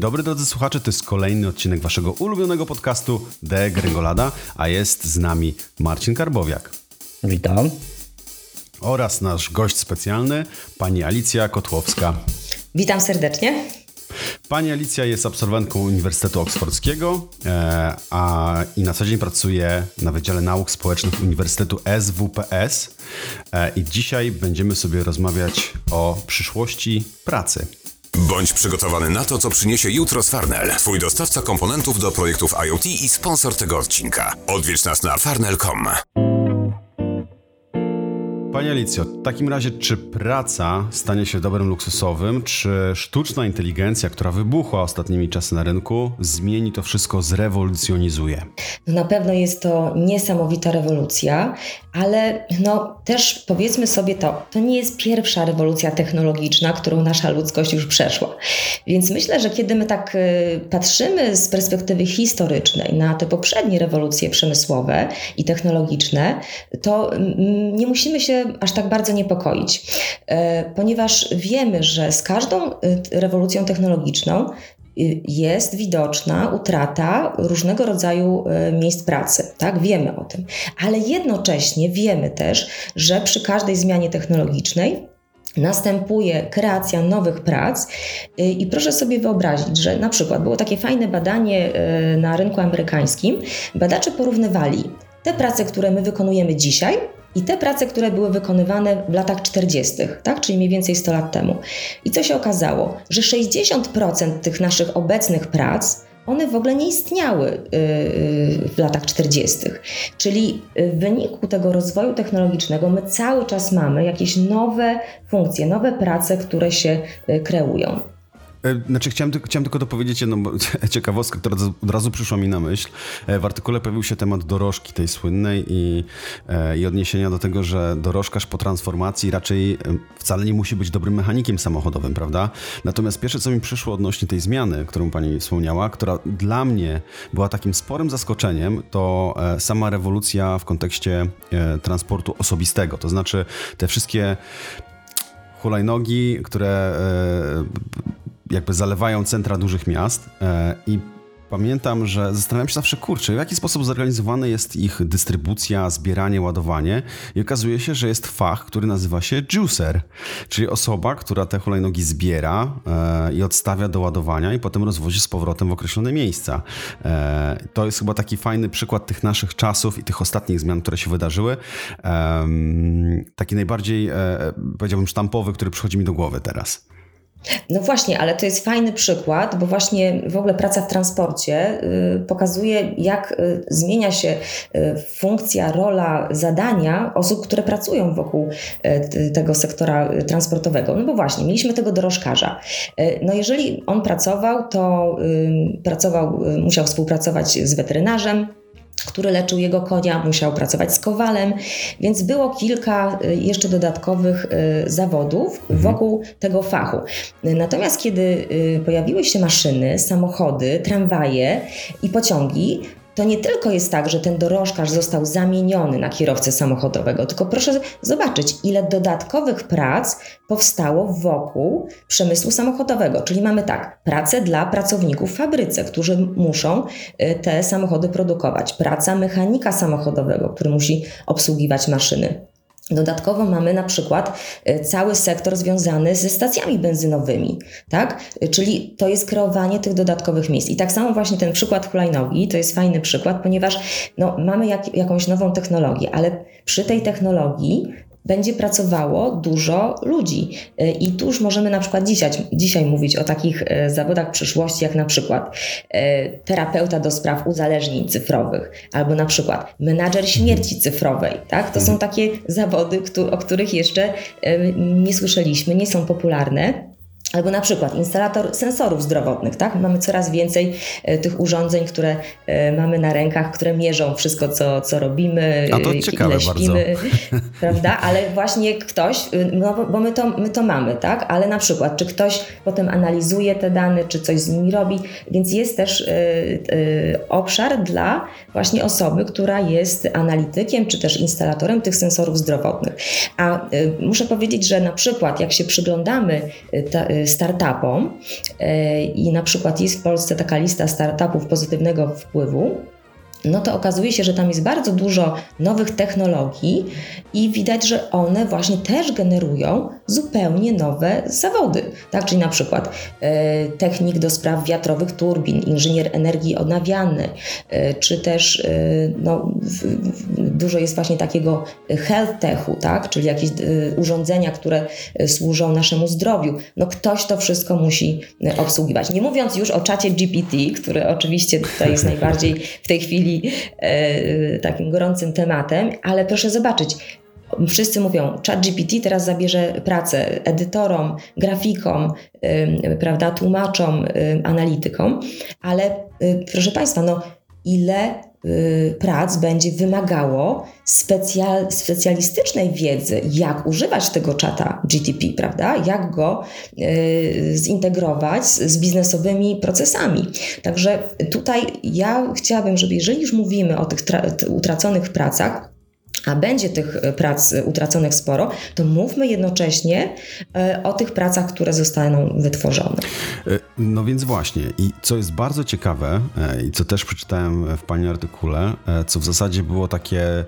Dzień dobry drodzy słuchacze, to jest kolejny odcinek waszego ulubionego podcastu The Gringolada, a jest z nami Marcin Karbowiak. Witam. Oraz nasz gość specjalny, pani Alicja Kotłowska. Witam serdecznie. Pani Alicja jest absolwentką Uniwersytetu Oksfordzkiego e, a, i na co dzień pracuje na Wydziale Nauk Społecznych Uniwersytetu SWPS. E, I dzisiaj będziemy sobie rozmawiać o przyszłości pracy. Bądź przygotowany na to, co przyniesie jutro z Farnell, twój dostawca komponentów do projektów IoT i sponsor tego odcinka. Odwiedź nas na farnell.com. Pani Alicjo, w takim razie czy praca stanie się dobrem luksusowym, czy sztuczna inteligencja, która wybuchła ostatnimi czasy na rynku, zmieni to wszystko, zrewolucjonizuje? No na pewno jest to niesamowita rewolucja, ale no też powiedzmy sobie to, to nie jest pierwsza rewolucja technologiczna, którą nasza ludzkość już przeszła. Więc myślę, że kiedy my tak y, patrzymy z perspektywy historycznej na te poprzednie rewolucje przemysłowe i technologiczne, to mm, nie musimy się aż tak bardzo niepokoić, e, ponieważ wiemy, że z każdą y, rewolucją technologiczną jest widoczna utrata różnego rodzaju y, miejsc pracy. Tak, wiemy o tym. Ale jednocześnie wiemy też, że przy każdej zmianie technologicznej następuje kreacja nowych prac i proszę sobie wyobrazić, że na przykład było takie fajne badanie na rynku amerykańskim. Badacze porównywali te prace, które my wykonujemy dzisiaj i te prace, które były wykonywane w latach 40., tak, czyli mniej więcej 100 lat temu. I co się okazało? Że 60% tych naszych obecnych prac one w ogóle nie istniały y, y, w latach 40. Czyli w wyniku tego rozwoju technologicznego my cały czas mamy jakieś nowe funkcje, nowe prace, które się y, kreują. E, znaczy, chciałem, chciałem tylko dopowiedzieć jedną ciekawostkę, która od razu przyszła mi na myśl. E, w artykule pojawił się temat dorożki tej słynnej i, e, i odniesienia do tego, że dorożkarz po transformacji raczej wcale nie musi być dobrym mechanikiem samochodowym, prawda? Natomiast pierwsze, co mi przyszło odnośnie tej zmiany, którą pani wspomniała, która dla mnie była takim sporym zaskoczeniem, to sama rewolucja w kontekście transportu osobistego. To znaczy te wszystkie hulajnogi, które jakby zalewają centra dużych miast e, i Pamiętam, że zastanawiam się zawsze, kurczę, w jaki sposób zorganizowana jest ich dystrybucja, zbieranie, ładowanie. I okazuje się, że jest fach, który nazywa się juicer, czyli osoba, która te hulajnogi zbiera e, i odstawia do ładowania i potem rozwozi z powrotem w określone miejsca. E, to jest chyba taki fajny przykład tych naszych czasów i tych ostatnich zmian, które się wydarzyły. Taki najbardziej, powiedziałbym, sztampowy, który przychodzi mi do głowy teraz. No właśnie, ale to jest fajny przykład, bo właśnie w ogóle praca w transporcie y, pokazuje, jak y, zmienia się y, funkcja, rola, zadania osób, które pracują wokół tego sektora transportowego. No bo właśnie, mieliśmy tego dorożkarza. No jeżeli on pracował, to pracował, musiał współpracować z weterynarzem, który leczył jego konia, musiał pracować z kowalem, więc było kilka y, jeszcze dodatkowych y, zawodów mhm. wokół tego fachu. Natomiast kiedy y, pojawiły się maszyny, samochody, tramwaje i pociągi, to nie tylko jest tak, że ten dorożkarz został zamieniony na kierowcę samochodowego, tylko proszę zobaczyć, ile dodatkowych prac powstało wokół przemysłu samochodowego. Czyli mamy tak, pracę dla pracowników w fabryce, którzy muszą y, te samochody produkować, praca mechanika samochodowego, który musi obsługiwać maszyny. Dodatkowo mamy na przykład y, cały sektor związany ze stacjami benzynowymi, tak? Y, czyli to jest kreowanie tych dodatkowych miejsc. I tak samo właśnie ten przykład hulajnogi to jest fajny przykład, ponieważ no, mamy jak, jakąś nową technologię, ale przy tej technologii będzie pracowało dużo ludzi. E, I tu już możemy na przykład dzisiaj, dzisiaj mówić o takich e, zawodach przyszłości, jak na przykład e, terapeuta do spraw uzależnień cyfrowych, albo na przykład menadżer śmierci cyfrowej. Tak? To są takie zawody, o których jeszcze nie słyszeliśmy, nie są popularne. Albo na przykład instalator sensorów zdrowotnych, tak? Mamy coraz więcej e, tych urządzeń, które e, mamy na rękach, które mierzą wszystko, co, co robimy, A to ciekawe ile śpimy, bardzo. prawda? Ale właśnie ktoś, no bo my to, my to mamy, tak? Ale na przykład, czy ktoś potem analizuje te dane, czy coś z nimi robi, więc jest też y, y, obszar dla właśnie osoby, która jest analitykiem, czy też instalatorem tych sensorów zdrowotnych. A y, muszę powiedzieć, że na przykład, jak się przyglądamy ta, startupom i na przykład jest w Polsce taka lista startupów pozytywnego wpływu, no to okazuje się, że tam jest bardzo dużo nowych technologii i widać, że one właśnie też generują zupełnie nowe zawody. Tak, czyli na przykład e, technik do spraw wiatrowych turbin, inżynier energii odnawialnej, e, czy też e, no, w, w, dużo jest właśnie takiego health techu, tak, czyli jakieś urządzenia, które służą naszemu zdrowiu. No ktoś to wszystko musi obsługiwać. Nie mówiąc już o czacie GPT, który oczywiście tutaj jest najbardziej w tej chwili E, takim gorącym tematem, ale proszę zobaczyć, Wszyscy mówią, ChatGPT teraz zabierze pracę edytorom, grafikom, prawda, tłumaczom, analitykom, ale y, proszę Państwa, no ile prac będzie wymagało specjal, specjalistycznej wiedzy, jak używać tego czata GTP, prawda? Jak go y, zintegrować z, z biznesowymi procesami. Także tutaj ja chciałabym, żeby jeżeli już mówimy o tych utraconych pracach, a będzie tych e, prac e, utraconych sporo, to mówmy jednocześnie e, o tych pracach, które zostaną wytworzone. No więc właśnie, i co jest bardzo ciekawe, i co też przeczytałem w Pani artykule, co w zasadzie było takie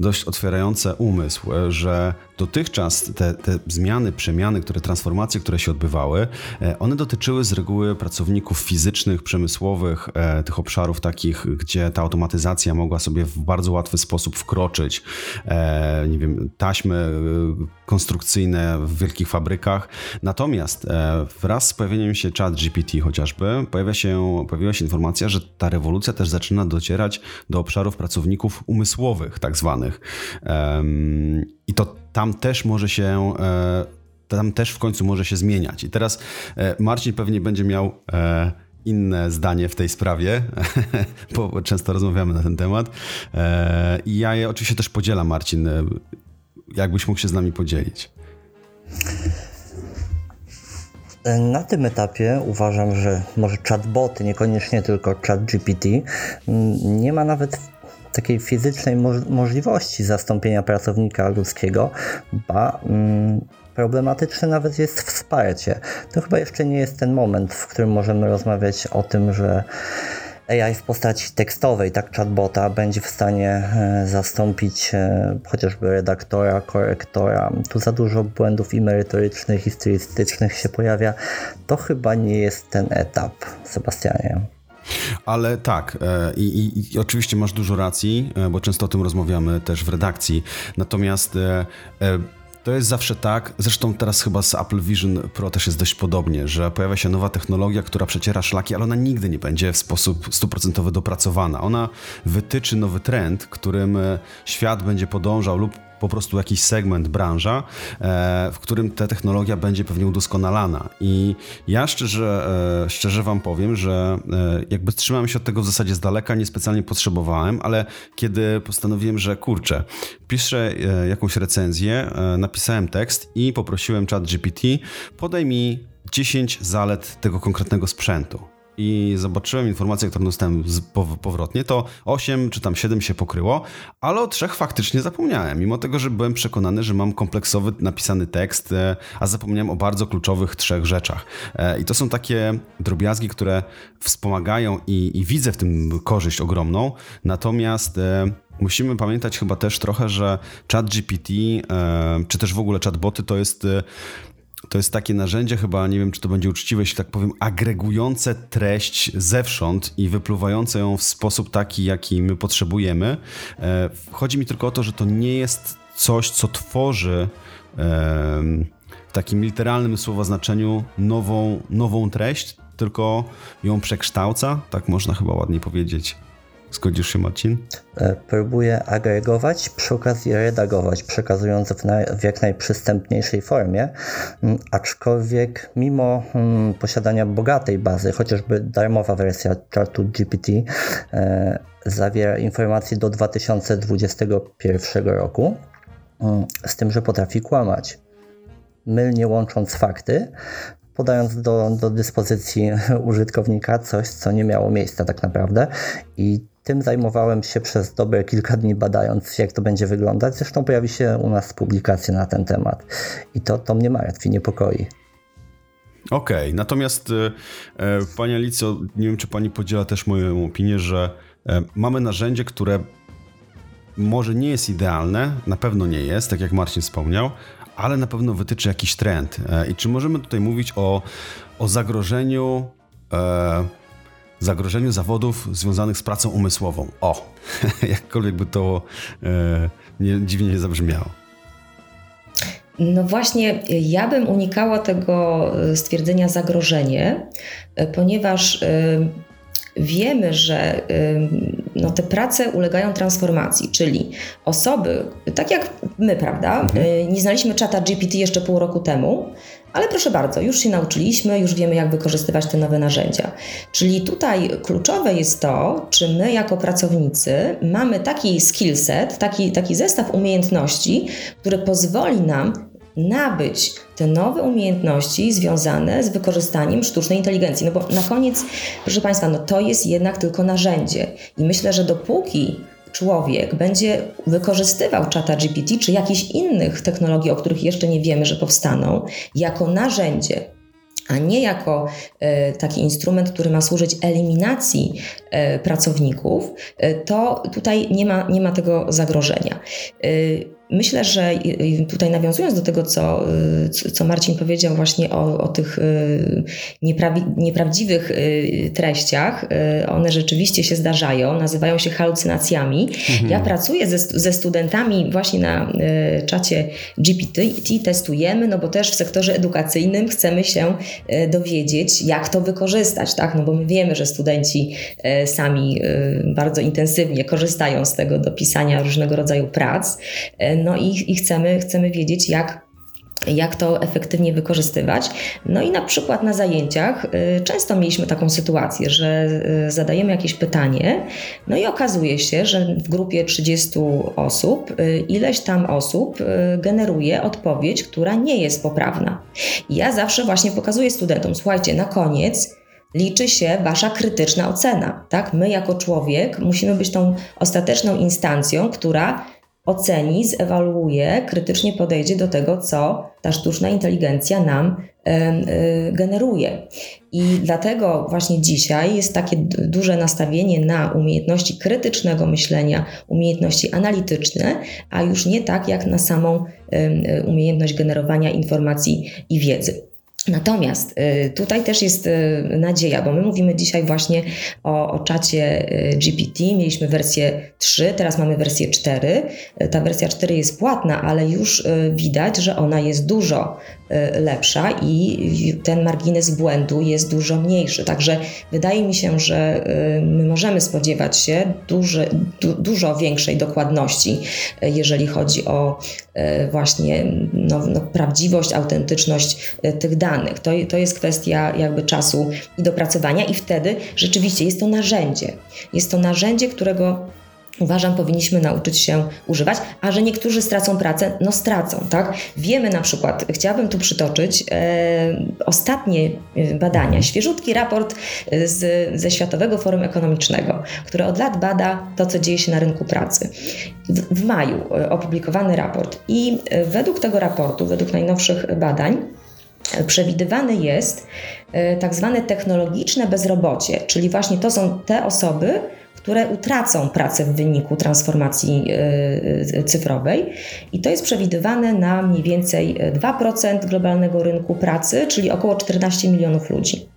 dość otwierające umysł, że dotychczas te, te zmiany, przemiany, które, transformacje, które się odbywały, one dotyczyły z reguły pracowników fizycznych, przemysłowych, tych obszarów takich, gdzie ta automatyzacja mogła sobie w bardzo łatwy sposób wkroczyć e, nie wiem, taśmy e, konstrukcyjne w wielkich fabrykach. Natomiast e, wraz z pojawieniem się chat GPT chociażby, pojawia się, pojawiła się informacja, że ta rewolucja też zaczyna docierać do obszarów pracowników umysłowych, tak zwanych. I to tam też może się e, tam też w końcu może się zmieniać. I teraz e, Marcin pewnie będzie miał inne zdanie w tej sprawie, bo często rozmawiamy na ten temat. E, I ja je oczywiście też podzielam, Marcin. E, jakbyś mógł się z nami podzielić? Na tym etapie uważam, że może chatboty, niekoniecznie tylko chat GPT, nie ma nawet takiej fizycznej możliwości zastąpienia pracownika ludzkiego, ba Problematyczne nawet jest wsparcie. To chyba jeszcze nie jest ten moment, w którym możemy rozmawiać o tym, że AI w postaci tekstowej, tak chatbota, będzie w stanie e, zastąpić e, chociażby redaktora, korektora. Tu za dużo błędów i merytorycznych, i stylistycznych się pojawia. To chyba nie jest ten etap, Sebastianie. Ale tak, e, i, i, i, oczywiście masz dużo racji, bo często o tym rozmawiamy też w redakcji. Natomiast to jest zawsze tak, zresztą teraz chyba z Apple Vision Pro też jest dość podobnie, że pojawia się nowa technologia, która przeciera szlaki, ale ona nigdy nie będzie w sposób stuprocentowy dopracowana. Ona wytyczy nowy trend, którym e, świat będzie podążał lub po prostu jakiś segment, branża, e, w którym ta technologia będzie pewnie udoskonalana. I ja szczerze, e, szczerze Wam powiem, że e, jakby trzymałem się od tego w zasadzie z daleka, niespecjalnie potrzebowałem, ale kiedy postanowiłem, że kurczę, piszę jakąś recenzję, napisałem tekst i poprosiłem chat GPT, podaj mi 10 zalet tego konkretnego sprzętu i zobaczyłem informację, którą dostałem powrotnie, to 8 czy tam 7 się pokryło, ale o trzech faktycznie zapomniałem, mimo tego, że byłem przekonany, że mam kompleksowy napisany tekst, e, a zapomniałem o bardzo kluczowych trzech rzeczach. E, I to są takie drobiazgi, które wspomagają i, i widzę w tym korzyść ogromną, natomiast e, musimy pamiętać chyba też trochę, że chat GPT, czy też w ogóle chatboty to jest to jest takie narzędzie, chyba nie wiem, czy to będzie uczciwe, jeśli tak powiem, agregujące treść zewsząd i wypluwające ją w sposób taki, jaki my potrzebujemy. E, chodzi mi tylko o to, że to nie jest coś, co tworzy w takim literalnym słowa znaczeniu nową, nową treść, tylko ją przekształca, tak można chyba ładniej powiedzieć. Zgodzisz się, Marcin? E, próbuję agregować, przy okazji redagować, przekazując w, na, w jak najprzystępniejszej formie, mm, aczkolwiek mimo hmm, posiadania bogatej bazy, chociażby darmowa wersja czatu GPT e, zawiera informacje do 2021 roku, hmm, z tym, że potrafi kłamać mylnie łącząc fakty, podając do, do dyspozycji użytkownika coś, co nie miało miejsca tak naprawdę. I tym zajmowałem się przez dobre kilka dni badając, jak to będzie wyglądać. Zresztą pojawi się u nas publikacja na ten temat. I to, to mnie martwi, niepokoi. Okej, okay. natomiast e, Pani Alicjo, nie wiem, czy Pani podziela też moją opinię, że e, mamy narzędzie, które może nie jest idealne, na pewno nie jest, tak jak Marcin wspomniał, ale na pewno wytyczy jakiś trend. E, I czy możemy tutaj mówić o, o zagrożeniu, zagrożeniu zawodów związanych z pracą umysłową? O, jakkolwiek by to e, nie, dziwnie nie zabrzmiało. No właśnie, ja bym unikała tego e, stwierdzenia zagrożenie, e, ponieważ wiemy, że no, te prace ulegają transformacji, czyli osoby, tak jak my, prawda, mhm. Nie znaliśmy czata GPT jeszcze pół roku temu, ale proszę bardzo, już się nauczyliśmy, już wiemy, jak wykorzystywać te nowe narzędzia. Czyli tutaj kluczowe jest to, czy my jako pracownicy mamy taki skill set, taki, taki zestaw umiejętności, który pozwoli nam nabyć te nowe umiejętności związane z wykorzystaniem sztucznej inteligencji. No bo na koniec, proszę Państwa, no to jest jednak tylko narzędzie. I myślę, że dopóki człowiek będzie wykorzystywał czata GPT czy jakichś innych technologii, o których jeszcze nie wiemy, że powstaną, jako narzędzie, a nie jako e, taki instrument, który ma służyć eliminacji e, pracowników, e, to tutaj nie ma, nie ma tego zagrożenia. Myślę, że tutaj nawiązując do tego, co, co Marcin powiedział właśnie o, o tych y, nieprawdziwych y, treściach, y, one rzeczywiście się zdarzają, nazywają się halucynacjami. Mhm. Ja pracuję ze, ze studentami właśnie na czacie GPT testujemy, no bo też w sektorze edukacyjnym chcemy się dowiedzieć, jak to wykorzystać, tak? No bo my wiemy, że studenci sami bardzo intensywnie korzystają z tego do pisania różnego rodzaju prac no i, i chcemy, chcemy wiedzieć, jak jak to efektywnie wykorzystywać. No i na przykład na zajęciach y, często mieliśmy taką sytuację, że y, zadajemy jakieś pytanie, no i okazuje się, że w grupie 30 osób y, ileś tam osób generuje odpowiedź, która nie jest poprawna. I ja zawsze właśnie pokazuję studentom, słuchajcie, na koniec liczy się wasza krytyczna ocena, tak? My jako człowiek musimy być tą ostateczną instancją, która oceni, zewaluuje, krytycznie podejdzie do tego, co ta sztuczna inteligencja nam y, generuje. I dlatego właśnie dzisiaj jest takie duże nastawienie na umiejętności krytycznego myślenia, umiejętności analityczne, a już nie tak jak na samą umiejętność generowania informacji i wiedzy. Natomiast y, tutaj też jest y, nadzieja, bo my mówimy dzisiaj właśnie o, o czacie y, GPT. Mieliśmy wersję 3, teraz mamy wersję 4. Ta wersja 4 jest płatna, ale już widać, że ona jest dużo lepsza i ten margines błędu jest dużo mniejszy. Także wydaje mi się, że my możemy spodziewać się duży, du, dużo większej dokładności, jeżeli chodzi o właśnie no, no, prawdziwość, autentyczność tych danych danych. To, to jest kwestia jakby czasu i dopracowania, i wtedy rzeczywiście jest to narzędzie. Jest to narzędzie, którego uważam, powinniśmy nauczyć się używać, a że niektórzy stracą pracę, no stracą, tak? Wiemy na przykład, chciałabym tu przytoczyć e, ostatnie e, badania, świeżutki raport e, z, ze Światowego Forum Ekonomicznego, które od lat bada to, co dzieje się na rynku pracy. W, w maju e, opublikowany raport i według tego raportu, według najnowszych badań, przewidywane jest e, tak zwane technologiczne bezrobocie, czyli właśnie to są te osoby, które utracą pracę w wyniku transformacji e, e, cyfrowej. I to jest przewidywane na mniej więcej 2% globalnego rynku pracy, czyli około 14 milionów ludzi.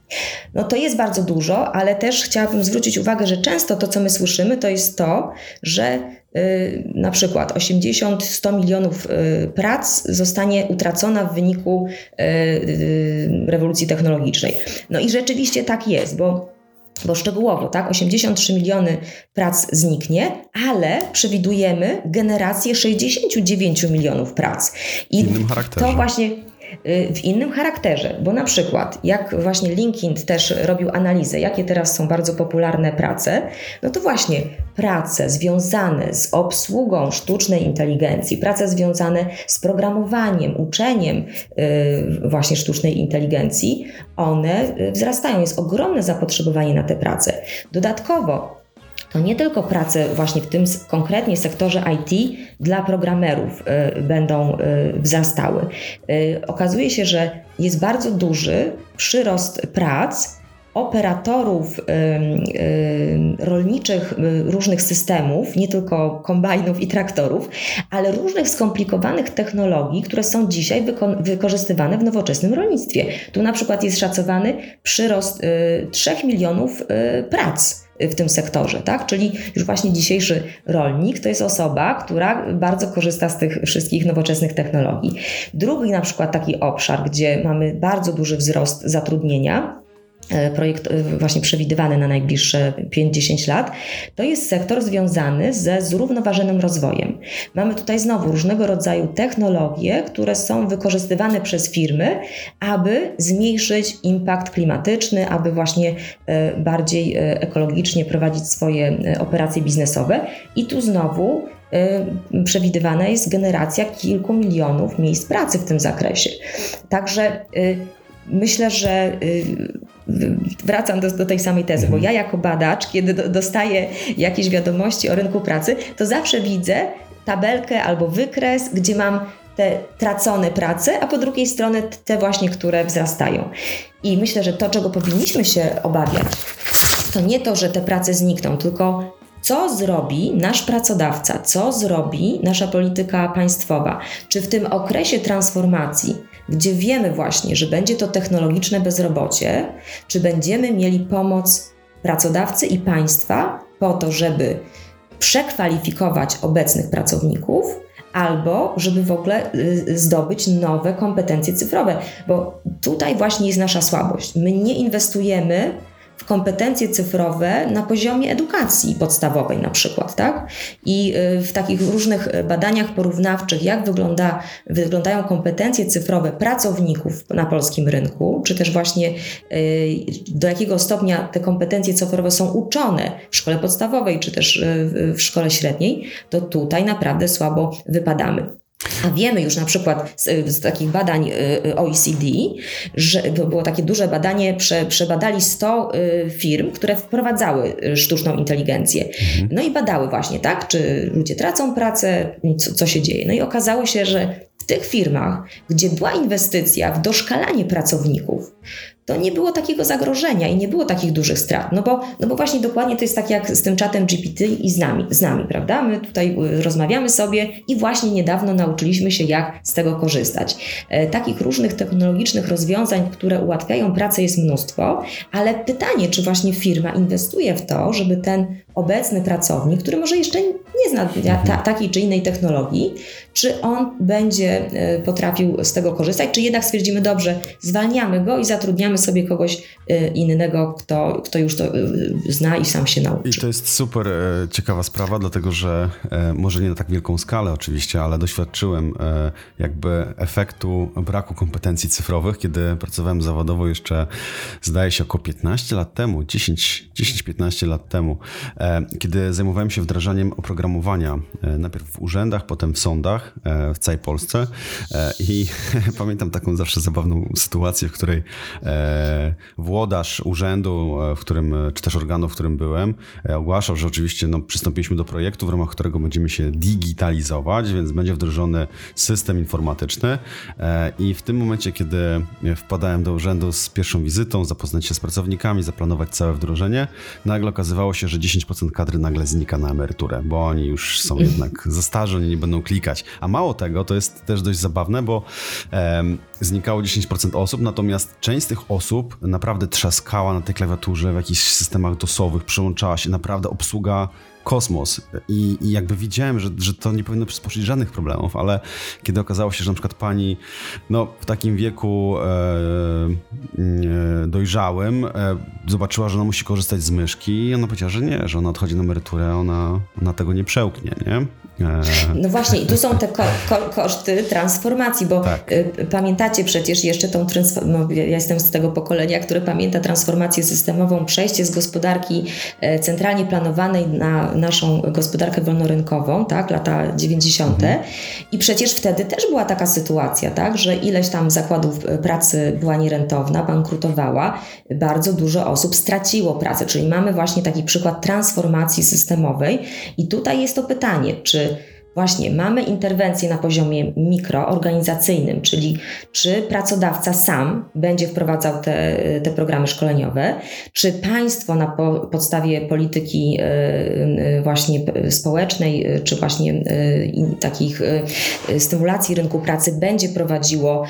No to jest bardzo dużo, ale też chciałabym zwrócić uwagę, że często to, co my słyszymy, to jest to, że na przykład 80-100 milionów y, prac zostanie utracona w wyniku y, rewolucji technologicznej. No i rzeczywiście tak jest, bo bo szczegółowo, tak, 83 miliony prac zniknie, ale przewidujemy generację 69 milionów prac. I. To właśnie Y, w innym charakterze, bo na przykład jak właśnie LinkedIn też robił analizę, jakie teraz są bardzo popularne prace, no to właśnie prace związane z obsługą sztucznej inteligencji, prace związane z programowaniem, uczeniem y, właśnie sztucznej inteligencji, one y, wzrastają. Jest ogromne zapotrzebowanie na te prace. Dodatkowo to nie tylko prace właśnie w tym konkretnie sektorze IT dla programerów y, będą y, wzrastały. Y, okazuje się, że jest bardzo duży przyrost prac operatorów rolniczych różnych systemów, nie tylko kombajnów i traktorów, ale różnych skomplikowanych technologii, które są dzisiaj wyko- wykorzystywane w nowoczesnym rolnictwie. Tu na przykład jest szacowany przyrost 3 milionów prac w tym sektorze, tak? Czyli już właśnie dzisiejszy rolnik to jest osoba, która bardzo korzysta z tych wszystkich nowoczesnych technologii. Drugi na przykład taki obszar, gdzie mamy bardzo duży wzrost zatrudnienia, projekt e, właśnie przewidywany na najbliższe 5-10 lat, to jest sektor związany ze zrównoważonym rozwojem. Mamy tutaj znowu różnego rodzaju technologie, które są wykorzystywane przez firmy, aby zmniejszyć impact klimatyczny, aby właśnie e, bardziej ekologicznie prowadzić swoje operacje biznesowe. I tu znowu przewidywana jest generacja kilku milionów miejsc pracy w tym zakresie. Także myślę, że wracam do, do tej samej tezy, bo ja jako badacz, kiedy do, dostaję jakieś wiadomości o rynku pracy, to zawsze widzę tabelkę albo wykres, gdzie mam te tracone prace, a po drugiej stronie te właśnie, które wzrastają. I myślę, że to, czego powinniśmy się obawiać, to nie to, że te prace znikną, tylko co zrobi nasz pracodawca, co zrobi nasza polityka państwowa, czy w tym okresie transformacji gdzie wiemy właśnie, że będzie to technologiczne bezrobocie, czy będziemy mieli pomoc pracodawcy i państwa po to, żeby przekwalifikować obecnych pracowników, albo żeby w ogóle y, zdobyć nowe kompetencje cyfrowe, bo tutaj właśnie jest nasza słabość. My nie inwestujemy w kompetencje cyfrowe na poziomie edukacji podstawowej na przykład, tak? I y, w takich różnych badaniach porównawczych, jak wygląda, wyglądają kompetencje cyfrowe pracowników na polskim rynku, czy też właśnie y, do jakiego stopnia te kompetencje cyfrowe są uczone w szkole podstawowej, czy też y, w szkole średniej, to tutaj naprawdę słabo wypadamy. A wiemy już na przykład z, z, takich badań y, y, OECD, że było takie duże badanie, prze, przebadali 100 y, firm, które wprowadzały sztuczną inteligencję. Mhm. No i badały właśnie, tak, czy ludzie tracą pracę, co, co się dzieje. No i okazało się, że w tych firmach, gdzie była inwestycja w doszkalanie pracowników, to nie było takiego zagrożenia i nie było takich dużych strat. No bo, no bo właśnie dokładnie to jest tak jak z tym czatem GPT i z nami, z nami, prawda? My tutaj y, rozmawiamy sobie i właśnie niedawno nauczyliśmy się, jak z tego korzystać. E, takich różnych technologicznych rozwiązań, które ułatwiają pracę jest mnóstwo, ale pytanie, czy właśnie firma inwestuje w to, żeby ten obecny pracownik, który może jeszcze nie zna ta, takiej czy innej technologii, czy on będzie e, potrafił z tego korzystać, czy jednak stwierdzimy, dobrze, zwalniamy go i zatrudniamy sobie kogoś e, innego, kto, kto już to e, zna i sam się nauczy. I to jest super ciekawa sprawa, dlatego że może nie na tak wielką skalę oczywiście, ale doświadczyłem jakby efektu braku kompetencji cyfrowych, kiedy pracowałem zawodowo jeszcze, zdaje się, około 15 lat temu, 10-15 lat temu, kiedy zajmowałem się wdrażaniem oprogramowania, najpierw w urzędach, potem w sądach, E, w całej Polsce. E, I pamiętam taką zawsze zabawną sytuację, w której e, włodarz urzędu, w którym, czy też organu, w którym byłem, ogłaszał, że oczywiście no, przystąpiliśmy do projektu, w ramach którego będziemy się digitalizować, więc będzie wdrożony system informatyczny. I w tym momencie, kiedy wpadałem do urzędu z pierwszą wizytą, zapoznać się z pracownikami, zaplanować całe wdrożenie, nagle okazywało się, że 10% kadry nagle znika na emeryturę, bo oni już są jednak za starzy, oni nie będą klikać. A mało tego, to jest też dość zabawne, bo um, znikało 10% osób, natomiast część z tych osób naprawdę trzaskała na tej klawiaturze w jakichś systemach dosowych, przyłączała się, naprawdę obsługa kosmos i, i jakby widziałem, że, że to nie powinno przysporzyć żadnych problemów, ale kiedy okazało się, że na przykład pani no, w takim wieku e, e, dojrzałym e, zobaczyła, że ona musi korzystać z myszki i ona powiedziała, że nie, że ona odchodzi na emeryturę, ona, ona tego nie przełknie, nie? E, no właśnie, i tu są te ko ko koszty transformacji, bo tak. y, pamiętacie przecież jeszcze tą transformację, ja jestem z tego pokolenia, które pamięta transformację systemową, przejście z gospodarki e, centralnie planowanej na naszą gospodarkę wolnorynkową, tak, lata 90. Mhm. I przecież wtedy też była taka sytuacja, tak, że ileś tam zakładów e, pracy była nierentowna, bankrutowała, bardzo dużo osób straciło pracę, czyli mamy właśnie taki przykład transformacji systemowej i tutaj jest to pytanie, czy Właśnie mamy interwencję na poziomie mikroorganizacyjnym, czyli czy pracodawca sam będzie wprowadzał te, te programy szkoleniowe, czy państwo na po, podstawie polityki e, e, właśnie społecznej, e, czy właśnie takich stymulacji rynku pracy będzie prowadziło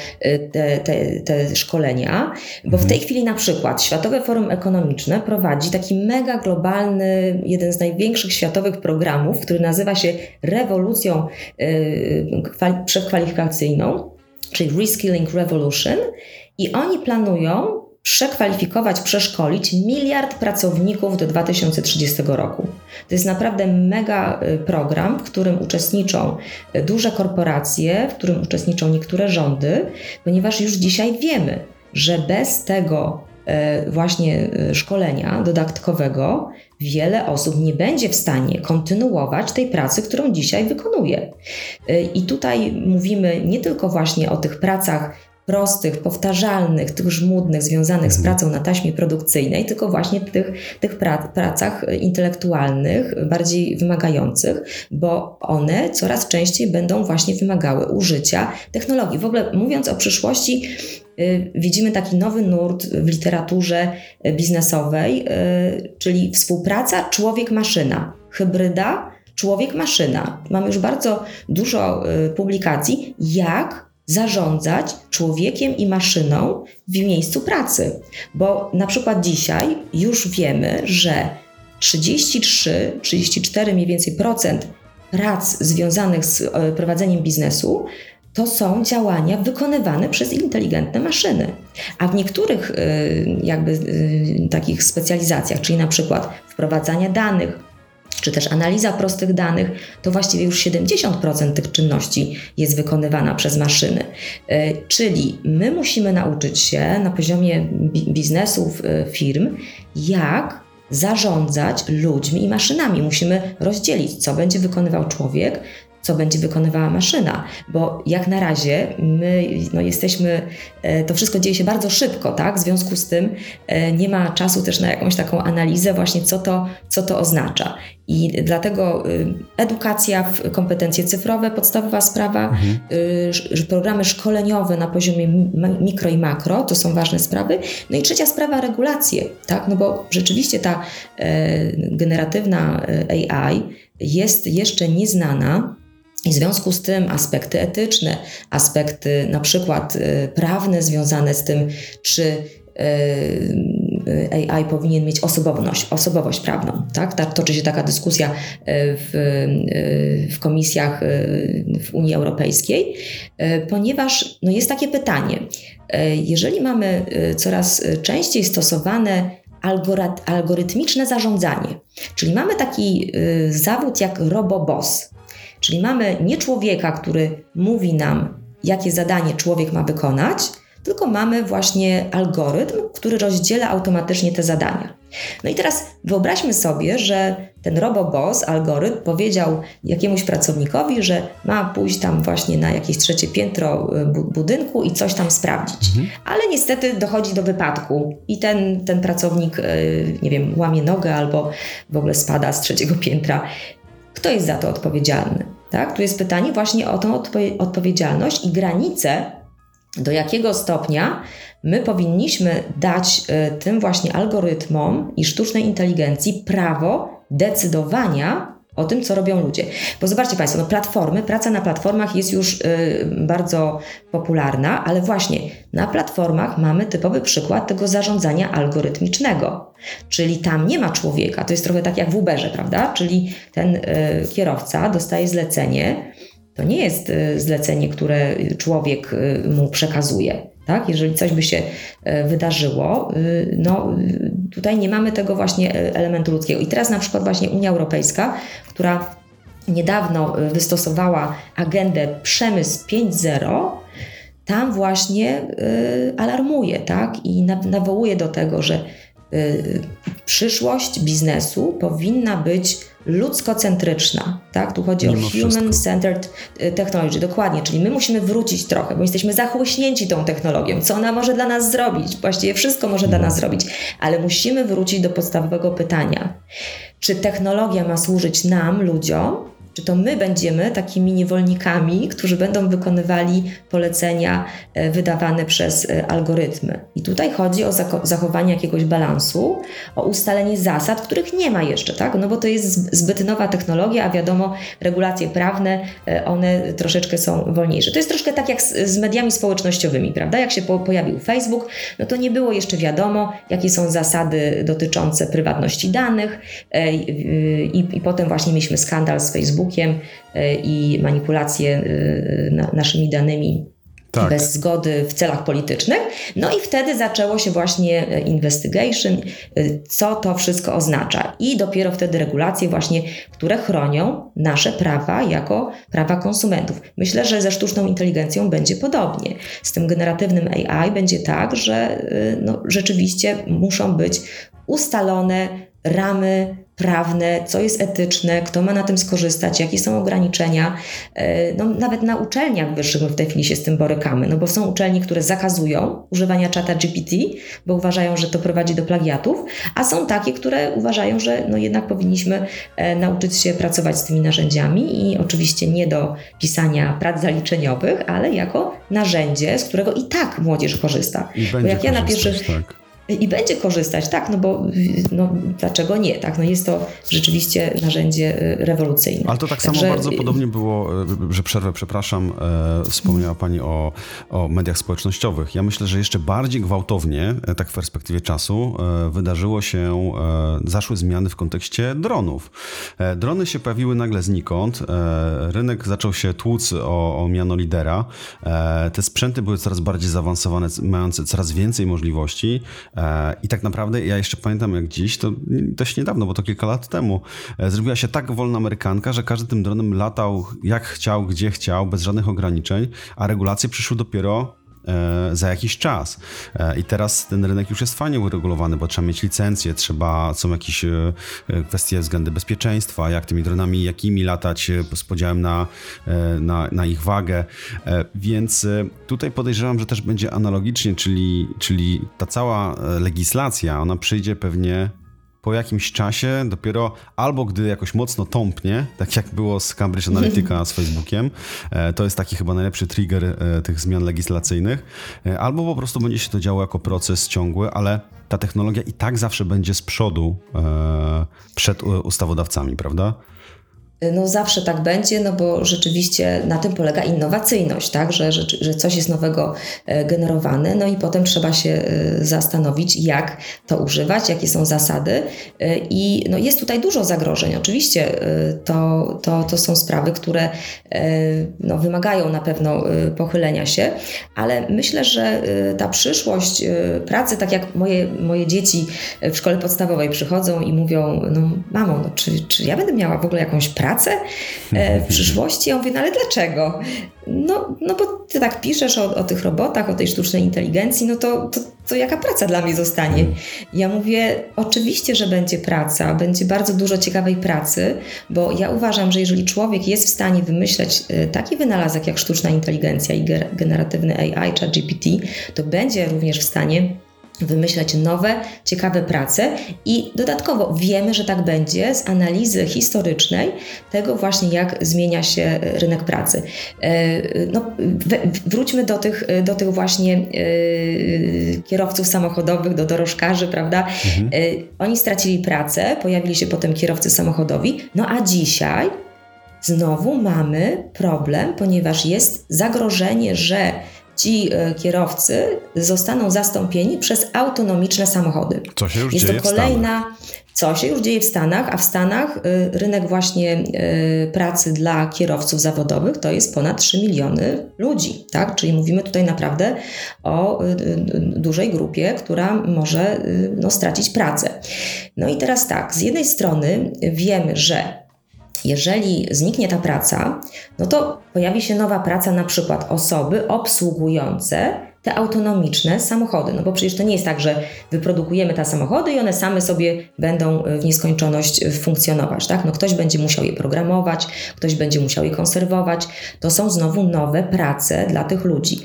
te, te, te szkolenia, bo w tej chwili na przykład Światowe Forum Ekonomiczne prowadzi taki mega globalny, jeden z największych światowych programów, który nazywa się Rewolucja rewolucją y, przekwalifikacyjną, czyli Reskilling Revolution, i oni planują przekwalifikować, przeszkolić miliard pracowników do 2030 roku. To jest naprawdę mega y, program, w którym uczestniczą y, duże korporacje, w którym uczestniczą niektóre rządy, ponieważ już dzisiaj wiemy, że bez tego właśnie szkolenia dodatkowego wiele osób nie będzie w stanie kontynuować tej pracy, którą dzisiaj wykonuje. I tutaj mówimy nie tylko właśnie o tych pracach prostych, powtarzalnych, tych żmudnych, związanych z mhm. pracą na taśmie produkcyjnej, tylko właśnie tych, tych pra pracach intelektualnych, bardziej wymagających, bo one coraz częściej będą właśnie wymagały użycia technologii. W ogóle mówiąc o przyszłości, Y, widzimy taki nowy nurt w literaturze biznesowej, y, czyli współpraca człowiek-maszyna, hybryda człowiek-maszyna. Mamy już bardzo dużo y, publikacji, jak zarządzać człowiekiem i maszyną w miejscu pracy. Bo na przykład dzisiaj już wiemy, że 33-34 mniej więcej procent prac związanych z prowadzeniem biznesu to są działania wykonywane przez inteligentne maszyny. A w niektórych y, jakby y, takich specjalizacjach, czyli na przykład wprowadzania danych, czy też analiza prostych danych, to właściwie już 70% tych czynności jest wykonywana przez maszyny. Y, czyli my musimy nauczyć się na poziomie biznesów, firm, jak zarządzać ludźmi i maszynami. Musimy rozdzielić, co będzie wykonywał człowiek, co będzie wykonywała maszyna, bo jak na razie my no, jesteśmy, e, to wszystko dzieje się bardzo szybko, tak? W związku z tym e, nie ma czasu też na jakąś taką analizę właśnie, co to, co to oznacza. I dlatego y, edukacja w kompetencje cyfrowe, podstawowa sprawa, mhm. Y, programy szkoleniowe na poziomie mikro i makro, to są ważne sprawy. No i trzecia sprawa, regulacje, tak? No bo rzeczywiście ta e, generatywna AI jest jeszcze nieznana, i w związku z tym aspekty etyczne, aspekty na przykład y, prawne związane z tym, czy y, AI powinien mieć osobowość, osobowość prawną. Tak? Toczy się taka dyskusja y, w, w komisjach w Unii Europejskiej, ponieważ no jest takie pytanie, jeżeli mamy coraz częściej stosowane algorytmiczne zarządzanie, czyli mamy taki zawód jak robobos, Czyli mamy nie człowieka, który mówi nam, jakie zadanie człowiek ma wykonać, tylko mamy właśnie algorytm, który rozdziela automatycznie te zadania. No i teraz wyobraźmy sobie, że ten RoboBoss, algorytm, powiedział jakiemuś pracownikowi, że ma pójść tam właśnie na jakieś trzecie piętro y, budynku i coś tam sprawdzić. Mhm. Ale niestety dochodzi do wypadku i ten, ten pracownik, y, nie wiem, łamie nogę albo w ogóle spada z trzeciego piętra. Kto jest za to odpowiedzialny? Tak? Tu jest pytanie właśnie o tą odpo- odpowiedzialność i granice, do jakiego stopnia my powinniśmy dać y, tym właśnie algorytmom i sztucznej inteligencji prawo decydowania o tym, co robią ludzie. Bo zobaczcie Państwo, no platformy, praca na platformach jest już y, bardzo popularna, ale właśnie na platformach mamy typowy przykład tego zarządzania algorytmicznego. Czyli tam nie ma człowieka, to jest trochę tak jak w Uberze, prawda? Czyli ten y, kierowca dostaje zlecenie, to nie jest y, zlecenie, które człowiek mu przekazuje tak? Jeżeli coś by się e, wydarzyło, y, no tutaj nie mamy tego właśnie e, elementu ludzkiego. I teraz na przykład właśnie Unia Europejska, która niedawno e, wystosowała agendę Przemysł 5.0, tam właśnie y, alarmuje, tak? I na, nawołuje do tego, że y, przyszłość biznesu powinna być ludzkocentryczna, tak? Tu chodzi Mimo o human-centered y, technology, dokładnie, czyli my musimy wrócić trochę, bo jesteśmy zachłyśnięci tą technologią, co ona może dla nas zrobić, właściwie wszystko może dla nas zrobić, ale musimy wrócić do podstawowego pytania. Czy technologia ma służyć nam, ludziom, czy to my będziemy takimi niewolnikami, którzy będą wykonywali polecenia e, wydawane przez e, algorytmy? I tutaj chodzi o zachowanie jakiegoś balansu, o ustalenie zasad, których nie ma jeszcze, tak? No bo to jest zbyt nowa technologia, a wiadomo, regulacje prawne, e, one troszeczkę są wolniejsze. To jest troszkę tak jak z, mediami społecznościowymi, prawda? Jak się po, pojawił Facebook, no to nie było jeszcze wiadomo, jakie są zasady dotyczące prywatności danych i, i, i potem właśnie mieliśmy skandal z Facebookiem e, i manipulacje e, na, naszymi danymi Tak. bez zgody w celach politycznych. No i wtedy zaczęło się właśnie e, investigation, co to wszystko oznacza. I dopiero wtedy regulacje właśnie, które chronią nasze prawa jako prawa konsumentów. Myślę, że ze sztuczną inteligencją będzie podobnie. Z tym generatywnym AI będzie tak, że no, rzeczywiście muszą być ustalone ramy prawne, co jest etyczne, kto ma na tym skorzystać, jakie są ograniczenia. E, No, nawet na uczelniach wyższych my w tej chwili się z tym borykamy, no bo są uczelnie, które zakazują używania czata GPT, bo uważają, że to prowadzi do plagiatów, a są takie, które uważają, że no jednak powinniśmy e, nauczyć się pracować z tymi narzędziami i oczywiście nie do pisania prac zaliczeniowych, ale jako narzędzie, z którego i tak młodzież korzysta. I Bo jak ja na pierwszych tak. I będzie korzystać, tak, no bo no, dlaczego nie, tak, no jest to rzeczywiście narzędzie y, rewolucyjne. Ale to tak samo Także, bardzo y, podobnie było, e, że przerwę, przepraszam, e, wspomniała Pani o, o mediach społecznościowych. Ja myślę, że jeszcze bardziej gwałtownie, e, tak w perspektywie czasu, e, wydarzyło się, e, zaszły zmiany w kontekście dronów. E, Drony się pojawiły nagle znikąd, e, rynek zaczął się tłuc o, o miano lidera, te sprzęty były coraz bardziej zaawansowane, mające coraz więcej możliwości i tak naprawdę ja jeszcze pamiętam jak dziś, to dość niedawno, bo to kilka lat temu, e, zrobiła się tak wolna amerykanka, że każdy tym dronem latał jak chciał, gdzie chciał, bez żadnych ograniczeń, a regulacje przyszły dopiero e, za jakiś czas. E, I teraz ten rynek już jest fajnie uregulowany, bo trzeba mieć licencję, trzeba, są jakieś e, e, kwestie względy bezpieczeństwa, jak tymi dronami, jakimi latać e, z podziałem na, e, na, na ich wagę. E, Więc e, tutaj podejrzewam, że też będzie analogicznie, czyli, czyli ta cała e, legislacja, ona przyjdzie pewnie po jakimś czasie, dopiero albo gdy jakoś mocno tąpnie, tak jak było z Cambridge Analytica z Facebookiem, e, to jest taki chyba najlepszy trigger e, tych zmian legislacyjnych, e, albo po prostu będzie się to działo jako proces ciągły, ale ta technologia i tak zawsze będzie z przodu przed ustawodawcami, prawda? No zawsze tak będzie, no bo rzeczywiście na tym polega innowacyjność, tak? że, że, że coś jest nowego e, generowane, no i potem trzeba się e, zastanowić, jak to używać, jakie są zasady i no jest tutaj dużo zagrożeń. Oczywiście to, to, to są sprawy, które no, wymagają na pewno pochylenia się, ale myślę, że ta przyszłość pracy, tak jak moje, moje dzieci w szkole podstawowej przychodzą i mówią, no mamo, no, czy, czy ja będę miała w ogóle jakąś pracę e, w przyszłości? Ja mówię, no ale dlaczego? No, no bo ty tak piszesz o, o tych robotach, o tej sztucznej inteligencji, no to, to, to jaka praca dla mnie zostanie? Ja mówię, oczywiście, że będzie praca, będzie bardzo dużo ciekawej pracy, bo ja uważam, że jeżeli człowiek jest w stanie wymyśleć e, taki wynalazek jak sztuczna inteligencja i generatywny AI, czy GPT, to będzie również w stanie wymyślać nowe, ciekawe prace i dodatkowo wiemy, że tak będzie z analizy historycznej tego właśnie, jak zmienia się rynek pracy. E, No, we- wróćmy do tych, do tych właśnie e, kierowców samochodowych, do dorożkarzy, prawda? E, Oni stracili pracę, pojawili się potem kierowcy samochodowi, no a dzisiaj znowu mamy problem, ponieważ jest zagrożenie, że ci e, kierowcy zostaną zastąpieni przez autonomiczne samochody. Co się już Jest dzieje to w Stanach. kolejna, co się już dzieje w Stanach, a w Stanach y, rynek właśnie y, pracy dla kierowców zawodowych to jest ponad 3 miliony ludzi, tak? Czyli mówimy tutaj naprawdę o dużej grupie, która może no, stracić pracę. No i teraz tak, z jednej strony wiemy, że jeżeli zniknie ta praca, no to pojawi się nowa praca, na przykład osoby obsługujące te autonomiczne samochody. No bo przecież to nie jest tak, że wyprodukujemy te samochody i one same sobie będą w nieskończoność funkcjonować. Tak? No ktoś będzie musiał je programować, ktoś będzie musiał je konserwować. To są znowu nowe prace dla tych ludzi.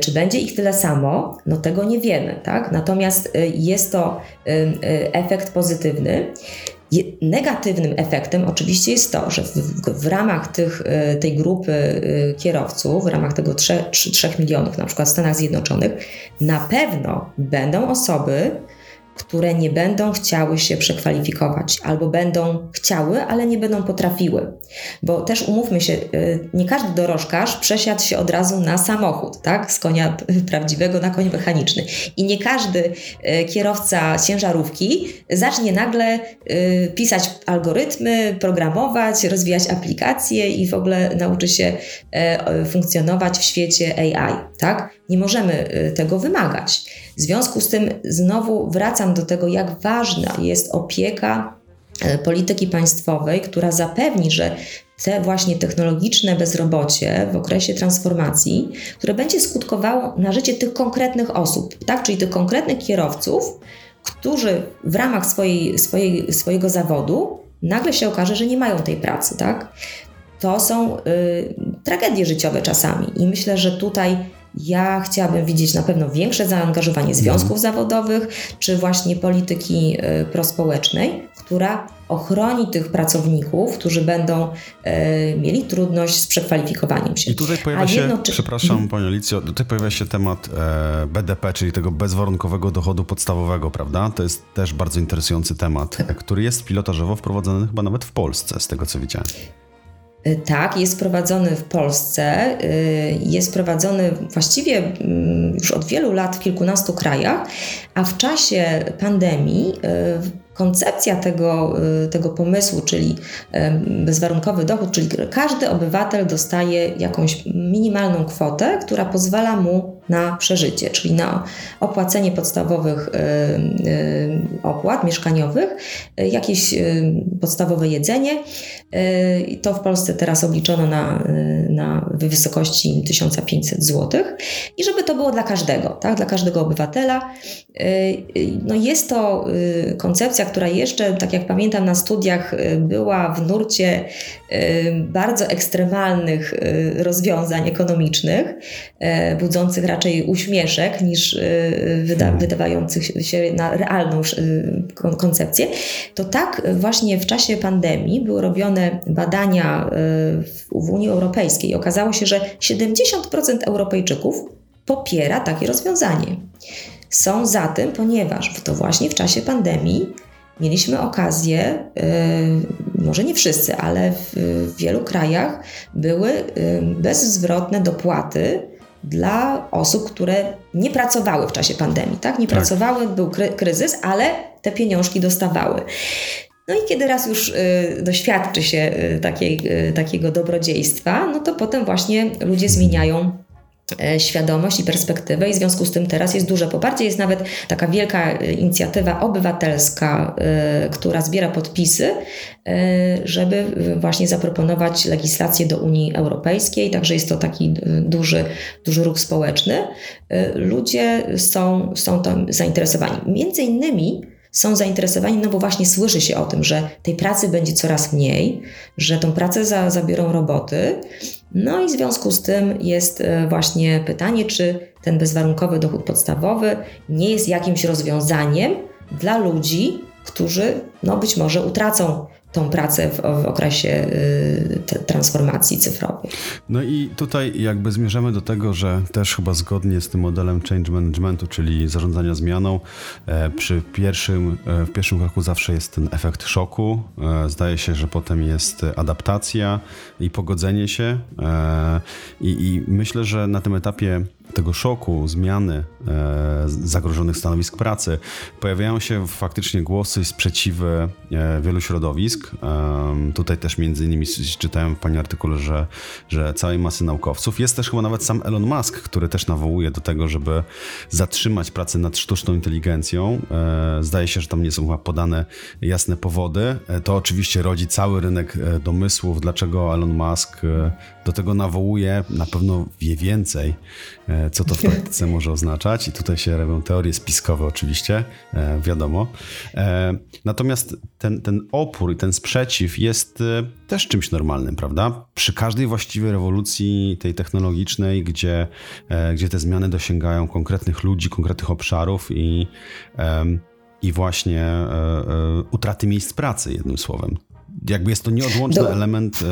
Czy będzie ich tyle samo? No tego nie wiemy. Tak? Natomiast jest to efekt pozytywny. Negatywnym efektem oczywiście jest to, że w, w, ramach tych, e, tej grupy e, kierowców, w ramach tego 3, 3, 3 milionów, na przykład w Stanach Zjednoczonych, na pewno będą osoby, które nie będą chciały się przekwalifikować, albo będą chciały, ale nie będą potrafiły. Bo też umówmy się, y, nie każdy dorożkarz przesiadł się od razu na samochód, tak? Z konia prawdziwego na koń mechaniczny. I nie każdy y, kierowca ciężarówki zacznie nagle y, pisać algorytmy, programować, rozwijać aplikacje i w ogóle nauczy się funkcjonować w świecie AI, tak? Nie możemy tego wymagać. W związku z tym znowu wracam do tego, jak ważna jest opieka e, polityki państwowej, która zapewni, że te właśnie technologiczne bezrobocie w okresie transformacji, które będzie skutkowało na życie tych konkretnych osób, tak? czyli tych konkretnych kierowców, którzy w ramach swojej, swojej, swojego zawodu nagle się okaże, że nie mają tej pracy. Tak? To są y, tragedie życiowe czasami i myślę, że tutaj ja chciałabym widzieć na pewno większe zaangażowanie związków mhm. zawodowych, czy właśnie polityki y, prospołecznej, która ochroni tych pracowników, którzy będą y, mieli trudność z przekwalifikowaniem się. I tutaj pojawia się, jedno, czy... przepraszam mhm. Panią Alicjo, tutaj pojawia się temat e, BDP, czyli tego bezwarunkowego dochodu podstawowego, prawda? To jest też bardzo interesujący temat, tak. który jest pilotażowo wprowadzony chyba nawet w Polsce, z tego co widziałem. Y, tak, jest prowadzony w Polsce, y, jest prowadzony właściwie mm, już od wielu lat w kilkunastu krajach, a w czasie pandemii y, koncepcja tego, tego pomysłu, czyli bezwarunkowy dochód, czyli każdy obywatel dostaje jakąś minimalną kwotę, która pozwala mu na przeżycie, czyli na opłacenie podstawowych y, y, opłat mieszkaniowych, jakieś podstawowe jedzenie. To w Polsce teraz obliczono na, na wysokości 1500 zł i żeby to było dla każdego, tak, dla każdego obywatela. No jest to koncepcja, która jeszcze, tak jak pamiętam, na studiach y, była w nurcie y, bardzo ekstremalnych y, rozwiązań ekonomicznych, budzących raczej uśmieszek niż wyda mhm. wydawających się na realną koncepcję, to tak właśnie w czasie pandemii były robione badania w Unii Europejskiej. Okazało się, że 70% Europejczyków popiera takie rozwiązanie. Są za tym, ponieważ to właśnie w czasie pandemii mieliśmy okazję, y, może nie wszyscy, ale w wielu krajach były y, bezzwrotne dopłaty dla osób, które nie pracowały w czasie pandemii, tak? Nie tak. pracowały, był kryzys, ale te pieniążki dostawały. No i kiedy raz już y, doświadczy się takiej, takiego dobrodziejstwa, no to potem właśnie ludzie zmieniają świadomość i perspektywę i w związku z tym teraz jest duże poparcie. Jest nawet taka wielka e, inicjatywa obywatelska, e, która zbiera podpisy, żeby właśnie zaproponować legislację do Unii Europejskiej, także jest to taki duży, duży ruch społeczny. Ludzie są, są tam zainteresowani. Między innymi są zainteresowani, no bo właśnie słyszy się o tym, że tej pracy będzie coraz mniej, że tą pracę za, zabiorą roboty. No i w związku z tym jest e, właśnie pytanie, czy ten bezwarunkowy dochód podstawowy nie jest jakimś rozwiązaniem dla ludzi, którzy no być może utracą tą pracę w, w okresie y, transformacji cyfrowej. No i tutaj jakby zmierzamy do tego, że też chyba zgodnie z tym modelem change managementu, czyli zarządzania zmianą, e, przy pierwszym, e, w pierwszym kroku zawsze jest ten efekt szoku. E, zdaje się, że potem jest adaptacja i pogodzenie się. I, i myślę, że na tym etapie tego szoku, zmiany e, zagrożonych stanowisk pracy, pojawiają się faktycznie głosy sprzeciwy e, wielu środowisk. E, tutaj też między innymi czytałem w Pani artykule, że, że całej masy naukowców. Jest też chyba nawet sam Elon Musk, który też nawołuje do tego, żeby zatrzymać pracę nad sztuczną inteligencją. E, zdaje się, że tam nie są chyba podane jasne powody. E, to oczywiście rodzi cały rynek e, domysłów, dlaczego Elon Musk do tego nawołuje. Na pewno wie więcej co to w praktyce może oznaczać. I tutaj się robią teorie spiskowe, oczywiście, e, wiadomo. E, natomiast ten, ten opór i ten sprzeciw jest e, też czymś normalnym, prawda? Przy każdej właściwej rewolucji tej technologicznej, gdzie, gdzie te zmiany dosięgają konkretnych ludzi, konkretnych obszarów i, i właśnie utraty miejsc pracy, jednym słowem. Jakby jest to nieodłączny Do... element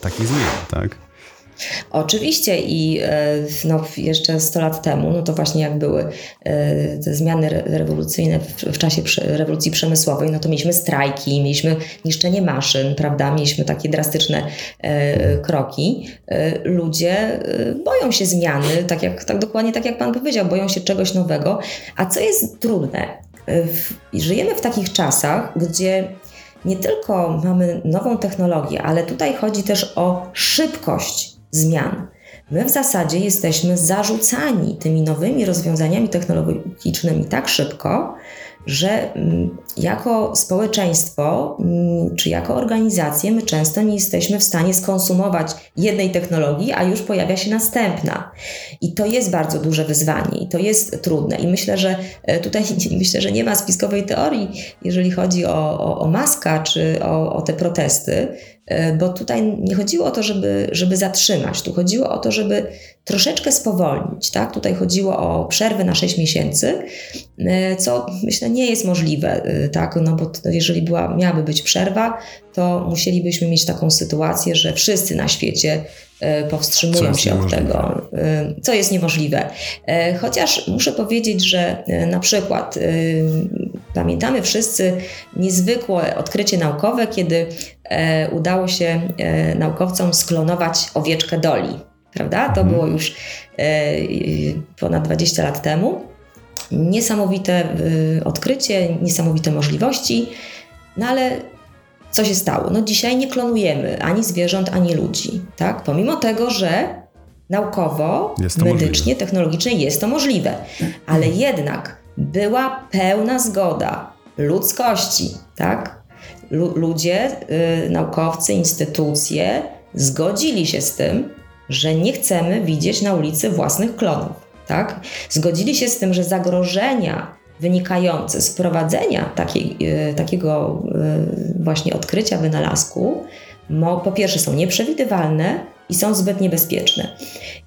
takich zmian, tak? Oczywiście i e, no, jeszcze 100 lat temu, no to właśnie jak były e, te zmiany rewolucyjne w czasie rewolucji przemysłowej, no to mieliśmy strajki, mieliśmy niszczenie maszyn, prawda, mieliśmy takie drastyczne e, kroki. Ludzie boją się zmiany, tak, jak, tak dokładnie tak jak Pan powiedział, boją się czegoś nowego. A co jest trudne? Żyjemy w takich czasach, gdzie nie tylko mamy nową technologię, ale tutaj chodzi też o szybkość zmian. My w zasadzie jesteśmy zarzucani tymi nowymi rozwiązaniami technologicznymi tak szybko, że mm, jako społeczeństwo mm, czy jako organizacje my często nie jesteśmy w stanie skonsumować jednej technologii, a już pojawia się następna. I to jest bardzo duże wyzwanie i to jest trudne. I myślę, że e, tutaj myślę, że nie ma spiskowej teorii, jeżeli chodzi o, o, o Maska czy o, o te protesty, bo tutaj nie chodziło o to, żeby, żeby zatrzymać, tu chodziło o to, żeby troszeczkę spowolnić. Tak? Tutaj chodziło o przerwę na 6 miesięcy, e, co myślę nie jest możliwe, e, tak? no bo jeżeli była, miałaby być przerwa, to musielibyśmy mieć taką sytuację, że wszyscy na świecie powstrzymują się od tego, co jest niemożliwe. Chociaż muszę powiedzieć, że na przykład pamiętamy wszyscy niezwykłe odkrycie naukowe, kiedy E, udało się e, naukowcom sklonować owieczkę Doli. Prawda? To mhm. było już e, ponad 20 lat temu. Niesamowite odkrycie, niesamowite możliwości, no ale co się stało? No dzisiaj nie klonujemy ani zwierząt, ani ludzi, tak? Pomimo tego, że naukowo, medycznie, możliwe. technologicznie jest to możliwe, ale jednak była pełna zgoda ludzkości, tak? ludzie, y, naukowcy, instytucje zgodzili się z tym, że nie chcemy widzieć na ulicy własnych klonów. Tak? Zgodzili się z tym, że zagrożenia wynikające z wprowadzenia takiej, y, takiego y, właśnie odkrycia, wynalazku, po pierwsze są nieprzewidywalne, i są zbyt niebezpieczne.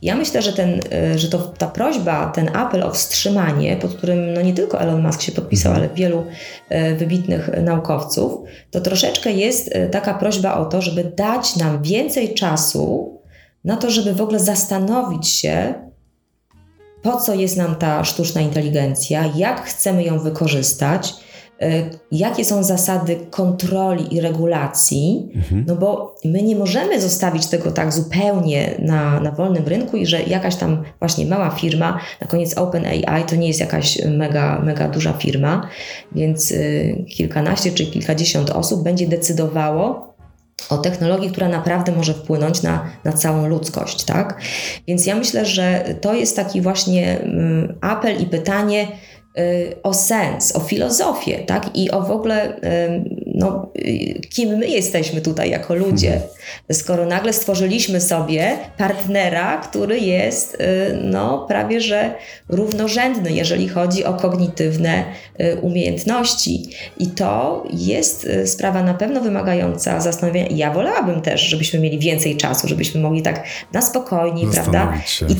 Ja myślę, że, ten, e, że to, ta prośba, ten apel o wstrzymanie, pod którym no nie tylko Elon Musk się podpisał, ale wielu e, wybitnych naukowców, to troszeczkę jest e, taka prośba o to, żeby dać nam więcej czasu na to, żeby w ogóle zastanowić się, po co jest nam ta sztuczna inteligencja, jak chcemy ją wykorzystać jakie są zasady kontroli i regulacji, mhm. no bo my nie możemy zostawić tego tak zupełnie na, na wolnym rynku i że jakaś tam właśnie mała firma, na koniec OpenAI to nie jest jakaś mega, mega duża firma, więc y, kilkanaście czy kilkadziesiąt osób będzie decydowało o technologii, która naprawdę może wpłynąć na, na całą ludzkość, tak? Więc ja myślę, że to jest taki właśnie mm, apel i pytanie, o sens, o filozofię, tak? I o w ogóle, no, y, kim my jesteśmy tutaj jako ludzie, mhm. skoro nagle stworzyliśmy sobie partnera, który jest, y, no, prawie że równorzędny, jeżeli chodzi o kognitywne umiejętności. I to jest sprawa na pewno wymagająca zastanowienia. Ja wolałabym też, żebyśmy mieli więcej czasu, żebyśmy mogli tak na spokojnie, prawda? Się, I,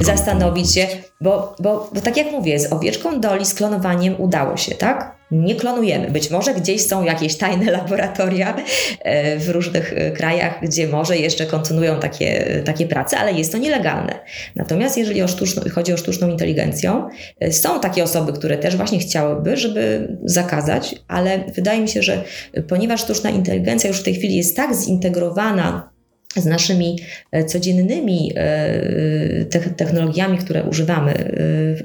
i zastanowić się, bo, bo, bo tak jak mówię, z owieczką Doli, z klonowaniem udało się, tak? Nie klonujemy. Być może gdzieś są jakieś tajne laboratoria e, w różnych e, krajach, gdzie może jeszcze kontynuują takie, takie prace, ale jest to nielegalne. Natomiast jeżeli o chodzi o sztuczną inteligencję, e, są takie osoby, które też właśnie chciałyby, żeby zakazać, ale wydaje mi się, że ponieważ sztuczna inteligencja już w tej chwili jest tak zintegrowana z naszymi e, codziennymi e, technologiami, które używamy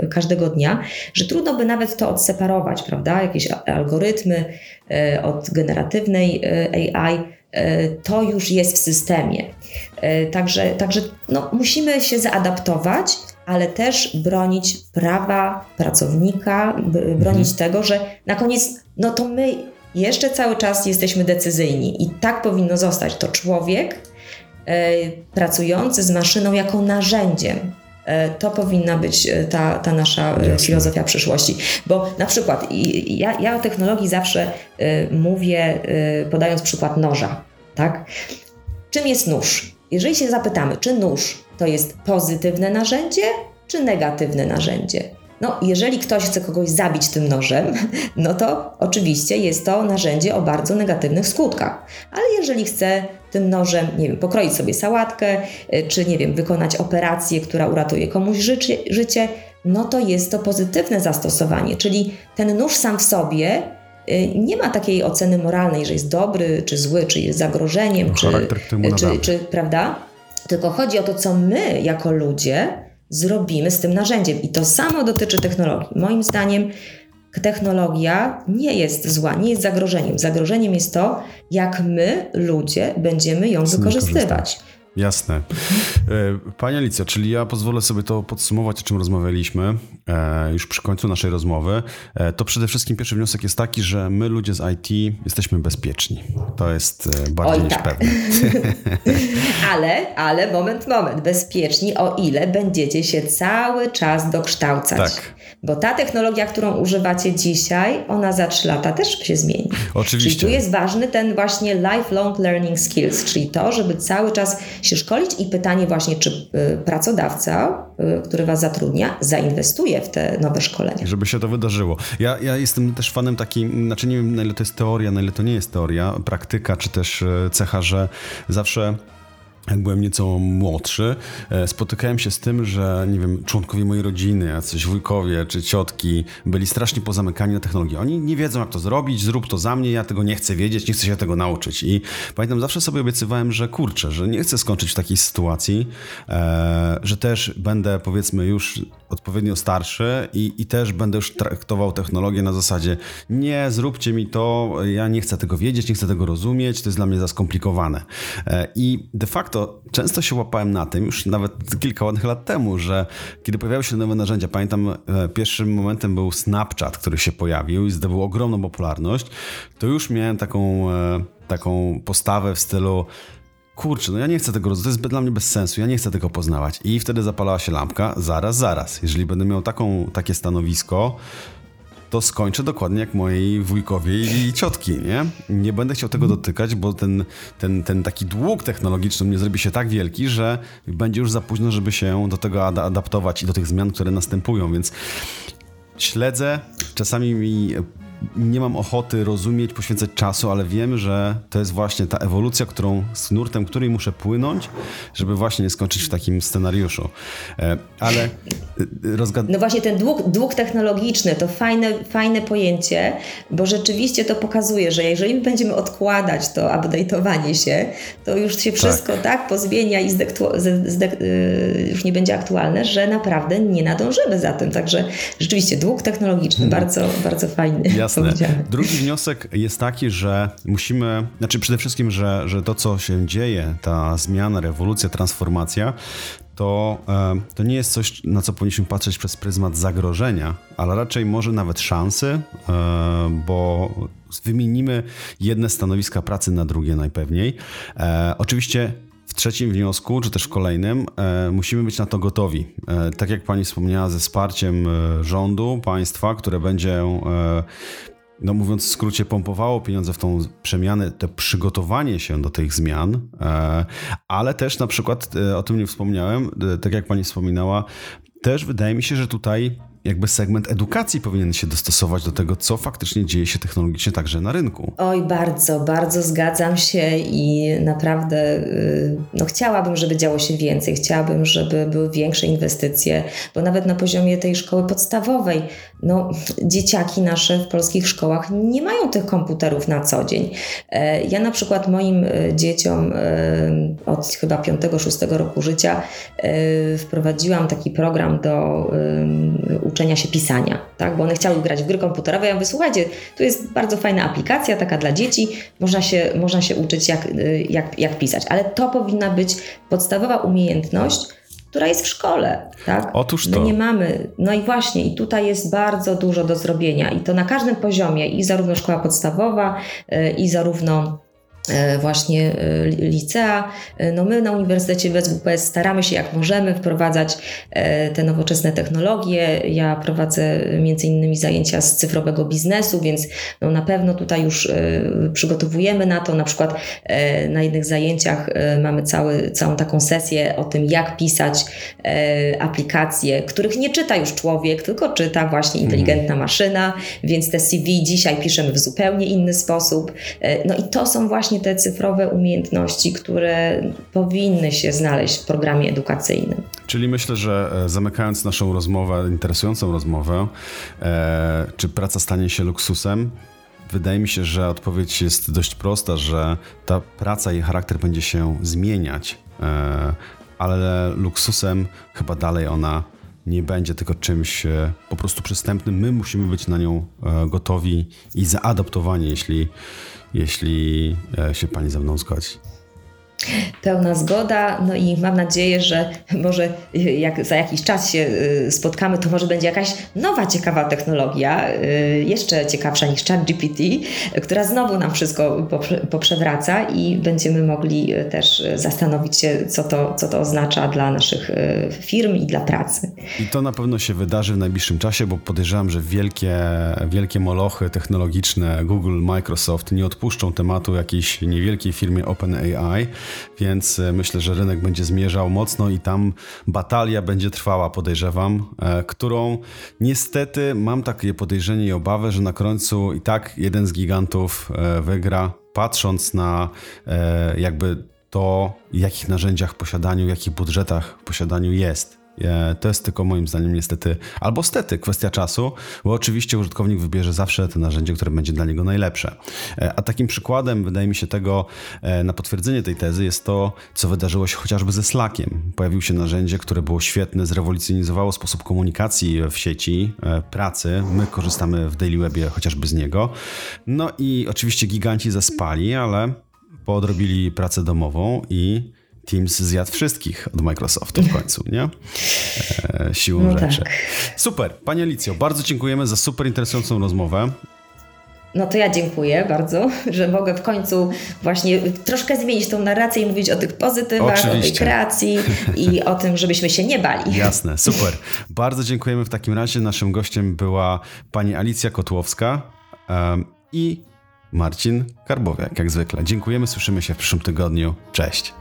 e, każdego dnia, że trudno by nawet to odseparować, prawda? Jakieś algorytmy od generatywnej AI, to już jest w systemie. Także, także no, musimy się zaadaptować, ale też bronić prawa pracownika, bronić mhm. tego, że na koniec, no to my jeszcze cały czas jesteśmy decyzyjni i tak powinno zostać. To człowiek, E, pracujący z maszyną jako narzędziem. E, to powinna być e, ta, ta nasza Jasne. filozofia przyszłości. Bo na przykład ja, ja o technologii zawsze mówię, podając przykład noża. Tak? Czym jest nóż? Jeżeli się zapytamy, czy nóż to jest pozytywne narzędzie, czy negatywne narzędzie? No, jeżeli ktoś chce kogoś zabić tym nożem, no to oczywiście jest to narzędzie o bardzo negatywnych skutkach. Ale jeżeli chce tym nożem, nie wiem, pokroić sobie sałatkę, y, czy nie wiem, wykonać operację, która uratuje komuś życie, życie no to jest to pozytywne zastosowanie. Czyli ten nóż sam w sobie y, nie ma takiej oceny moralnej, że jest dobry, czy zły, czy jest zagrożeniem, czy, czy, czy, prawda? Tylko chodzi o to, co my jako ludzie zrobimy z tym narzędziem. I to samo dotyczy technologii. Moim zdaniem technologia nie jest zła, nie jest zagrożeniem. Zagrożeniem jest to, jak my, ludzie, będziemy ją wykorzystywać. Jasne. E, Pani Alicja, czyli ja pozwolę sobie to podsumować, o czym rozmawialiśmy e, już przy końcu naszej rozmowy. E, to przede wszystkim pierwszy wniosek jest taki, że my ludzie z IT jesteśmy bezpieczni. To jest bardziej Oj, niż tak. pewne. ale, ale moment, moment. Bezpieczni, o ile będziecie się cały czas dokształcać. Tak. Bo ta technologia, którą używacie dzisiaj, ona za 3 lata też się zmieni. Oczywiście. Czyli tu jest ważny ten właśnie lifelong learning skills, czyli to, żeby cały czas się szkolić i pytanie właśnie, czy y, pracodawca, y, który Was zatrudnia, zainwestuje w te nowe szkolenia. Żeby się to wydarzyło. Ja, ja jestem też fanem takim, znaczy nie wiem na ile to jest teoria, na ile to nie jest teoria, praktyka, czy też y, cecha, że zawsze jak byłem nieco młodszy, e, spotykałem się z tym, że nie wiem, członkowie mojej rodziny, jacyś wujkowie czy ciotki byli strasznie pozamykani na technologię. Oni nie wiedzą, jak to zrobić, zrób to za mnie, ja tego nie chcę wiedzieć, nie chcę się tego nauczyć. I pamiętam, zawsze sobie obiecywałem, że kurczę, że nie chcę skończyć w takiej sytuacji, e, że też będę powiedzmy już odpowiednio starszy i, i też będę już traktował technologię na zasadzie nie, zróbcie mi to, ja nie chcę tego wiedzieć, nie chcę tego rozumieć, to jest dla mnie za skomplikowane. E, I de facto często się łapałem na tym, już nawet kilka ładnych lat temu, że kiedy pojawiały się nowe narzędzia, pamiętam e, pierwszym momentem był Snapchat, który się pojawił i zdobył ogromną popularność, to już miałem taką, e, taką postawę w stylu kurczę, no ja nie chcę tego rozumieć, to jest dla mnie bez sensu, ja nie chcę tego poznawać. I wtedy zapalała się lampka, zaraz, zaraz. Jeżeli będę miał taką, takie stanowisko, to skończę dokładnie jak mojej wujkowie i ciotki, nie? Nie będę chciał tego dotykać, bo ten, ten, ten taki dług technologiczny mnie zrobi się tak wielki, że będzie już za późno, żeby się do tego adaptować i do tych zmian, które następują, więc śledzę, czasami mi nie mam ochoty rozumieć, poświęcać czasu, ale wiem, że to jest właśnie ta ewolucja, którą, z nurtem której muszę płynąć, żeby właśnie nie skończyć w takim scenariuszu. E, ale e, rozgad... No właśnie ten dług, dług technologiczny to fajne, fajne pojęcie, bo rzeczywiście to pokazuje, że jeżeli będziemy odkładać to update'owanie się, to już się wszystko tak, tak pozmienia i zdektu... zdek... Y, już nie będzie aktualne, że naprawdę nie nadążymy za tym. Także rzeczywiście dług technologiczny hmm. bardzo, bardzo fajny. Jasne. Jasne. Drugi wniosek jest taki, że musimy, znaczy przede wszystkim, że, że to, co się dzieje, ta zmiana, rewolucja, transformacja, to, e, to nie jest coś, na co powinniśmy patrzeć przez pryzmat zagrożenia, ale raczej może nawet szansy, e, bo wymienimy jedne stanowiska pracy na drugie najpewniej. E, oczywiście trzecim wniosku, czy też w kolejnym, e, musimy być na to gotowi. E, tak jak pani wspomniała, ze wsparciem e, rządu, państwa, które będzie, no mówiąc w skrócie, pompowało pieniądze w tą przemianę, to przygotowanie się do tych zmian, ale też na przykład, o tym nie wspomniałem, tak jak pani wspominała, też wydaje mi się, że tutaj jakby segment edukacji powinien się dostosować do tego, co faktycznie dzieje się technologicznie także na rynku. Oj, bardzo, bardzo zgadzam się i naprawdę y, no, chciałabym, żeby działo się więcej. Chciałabym, żeby były większe inwestycje, bo nawet na poziomie tej szkoły podstawowej, no, dzieciaki nasze w polskich szkołach nie mają tych komputerów na co dzień. E, ja na przykład moim e, dzieciom e, od chyba 5-6 roku życia wprowadziłam taki program do uczenia się pisania, tak? bo one chciały grać w gry komputerowe. Ja mówię, słuchajcie, tu jest bardzo fajna aplikacja, taka dla dzieci, można się, można się uczyć jak, jak, jak pisać, ale to powinna być podstawowa umiejętność, która jest w szkole, tak? Otóż to. My nie mamy. No i właśnie, i tutaj jest bardzo dużo do zrobienia i to na każdym poziomie, i zarówno szkoła podstawowa, y, i zarówno właśnie e, licea. E, no my na Uniwersytecie WSWPS staramy się jak możemy wprowadzać te nowoczesne technologie. Ja prowadzę między innymi zajęcia z cyfrowego biznesu, więc no na pewno tutaj już przygotowujemy na to. Na przykład na jednych zajęciach mamy cały, całą taką sesję o tym, jak pisać aplikacje, których nie czyta już człowiek, tylko czyta właśnie inteligentna maszyna, więc te CV dzisiaj piszemy w zupełnie inny sposób. No i to są właśnie właśnie te cyfrowe umiejętności, które powinny się znaleźć w programie edukacyjnym. Czyli myślę, że e, zamykając naszą rozmowę, interesującą rozmowę, e, czy praca stanie się luksusem? Wydaje mi się, że odpowiedź jest dość prosta, że ta praca i charakter będzie się zmieniać, e, ale luksusem chyba dalej ona nie będzie tylko czymś e, po prostu przystępnym. My musimy być na nią e, gotowi i zaadaptowani, jeśli jeśli e, się pani ze mną zgodzi. Pełna zgoda, no i mam nadzieję, że może jak za jakiś czas się y, spotkamy, to może będzie jakaś nowa ciekawa technologia, y, jeszcze ciekawsza niż ChatGPT, która znowu nam wszystko poprzewraca i będziemy mogli y, też zastanowić się, co to, co to oznacza dla naszych firm i dla pracy. I to na pewno się wydarzy w najbliższym czasie, bo podejrzewam, że wielkie, wielkie molochy technologiczne Google, Microsoft nie odpuszczą tematu jakiejś niewielkiej firmie OpenAI, więc e, myślę, że rynek będzie zmierzał mocno i tam batalia będzie trwała, podejrzewam, e, którą niestety mam takie podejrzenie i obawę, że na końcu i tak jeden z gigantów e, wygra, patrząc na jakby to, jakich narzędziach posiadaniu, jakich budżetach posiadaniu jest. E, to jest tylko moim zdaniem niestety, albo stety, kwestia czasu, bo oczywiście użytkownik wybierze zawsze to narzędzie, które będzie dla niego najlepsze. E, a takim przykładem, wydaje mi się tego, e, na potwierdzenie tej tezy jest to, co wydarzyło się chociażby ze Slackiem. Pojawił się narzędzie, które było świetne, zrewolucjonizowało sposób komunikacji w sieci, pracy. My korzystamy w Daily Webie chociażby z niego. No i oczywiście giganci zaspali, ale poodrobili pracę domową i Teams zjadł wszystkich od Microsoftu w końcu, nie? E, siłą no rzeczy. Tak. Super. Panie Alicjo, bardzo dziękujemy za super interesującą rozmowę. No to ja dziękuję bardzo, że mogę w końcu właśnie troszkę zmienić tą narrację i mówić o tych pozytywach, Oczywiście. o tej kreacji i o tym, żebyśmy się nie bali. Jasne, super. Bardzo dziękujemy w takim razie. Naszym gościem była pani Alicja Kotłowska um, i Marcin Karbowiak, jak zwykle. Dziękujemy, słyszymy się w przyszłym tygodniu. Cześć.